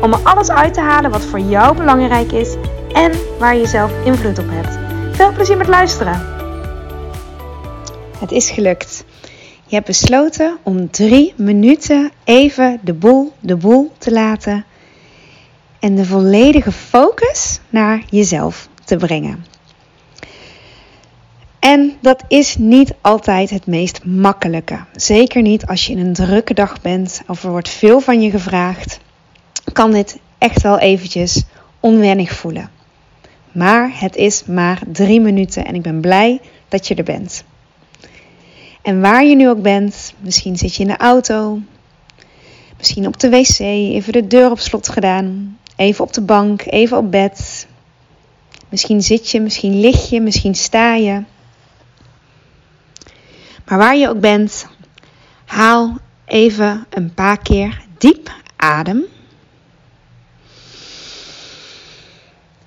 om er alles uit te halen wat voor jou belangrijk is en waar je zelf invloed op hebt. Veel plezier met luisteren. Het is gelukt. Je hebt besloten om drie minuten even de boel de boel te laten en de volledige focus naar jezelf te brengen. En dat is niet altijd het meest makkelijke. Zeker niet als je in een drukke dag bent of er wordt veel van je gevraagd. Kan dit echt wel eventjes onwennig voelen. Maar het is maar drie minuten en ik ben blij dat je er bent. En waar je nu ook bent, misschien zit je in de auto, misschien op de wc, even de deur op slot gedaan, even op de bank, even op bed. Misschien zit je, misschien lig je, misschien sta je. Maar waar je ook bent, haal even een paar keer diep adem.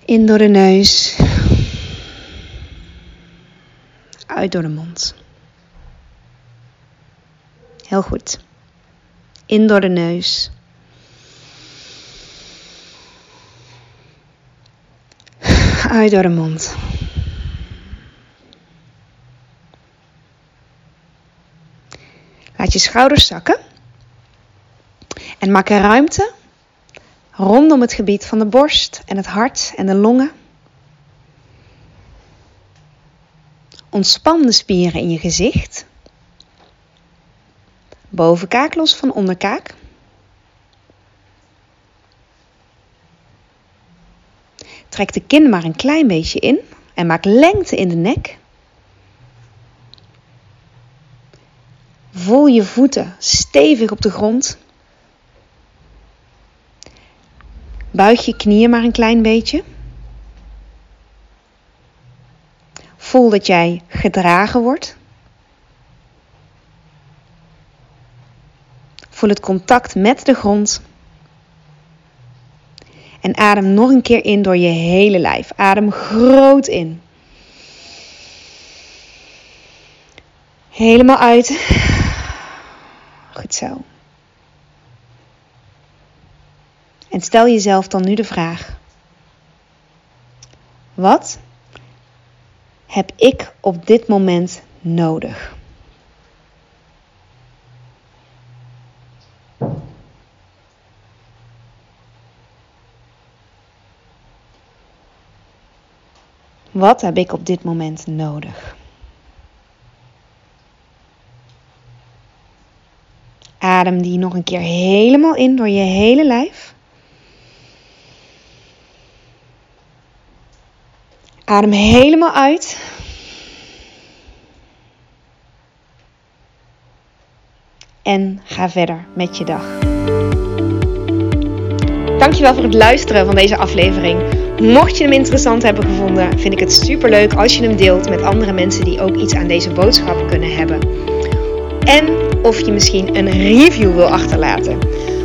In door de neus. Uit door de mond. Heel goed. In door de neus. Uit door de mond. Laat je schouders zakken. En maak er ruimte rondom het gebied van de borst en het hart en de longen. Ontspan de spieren in je gezicht. Bovenkaak los van onderkaak. Trek de kin maar een klein beetje in en maak lengte in de nek. Voel je voeten stevig op de grond. Buig je knieën maar een klein beetje. Voel dat jij gedragen wordt. Voel het contact met de grond. En adem nog een keer in door je hele lijf. Adem groot in. Helemaal uit. Goed zo. En stel jezelf dan nu de vraag: Wat heb ik op dit moment nodig? Wat heb ik op dit moment nodig? Adem die nog een keer helemaal in door je hele lijf. Adem helemaal uit. En ga verder met je dag. Dankjewel voor het luisteren van deze aflevering. Mocht je hem interessant hebben gevonden, vind ik het super leuk als je hem deelt met andere mensen die ook iets aan deze boodschap kunnen hebben. En of je misschien een review wil achterlaten.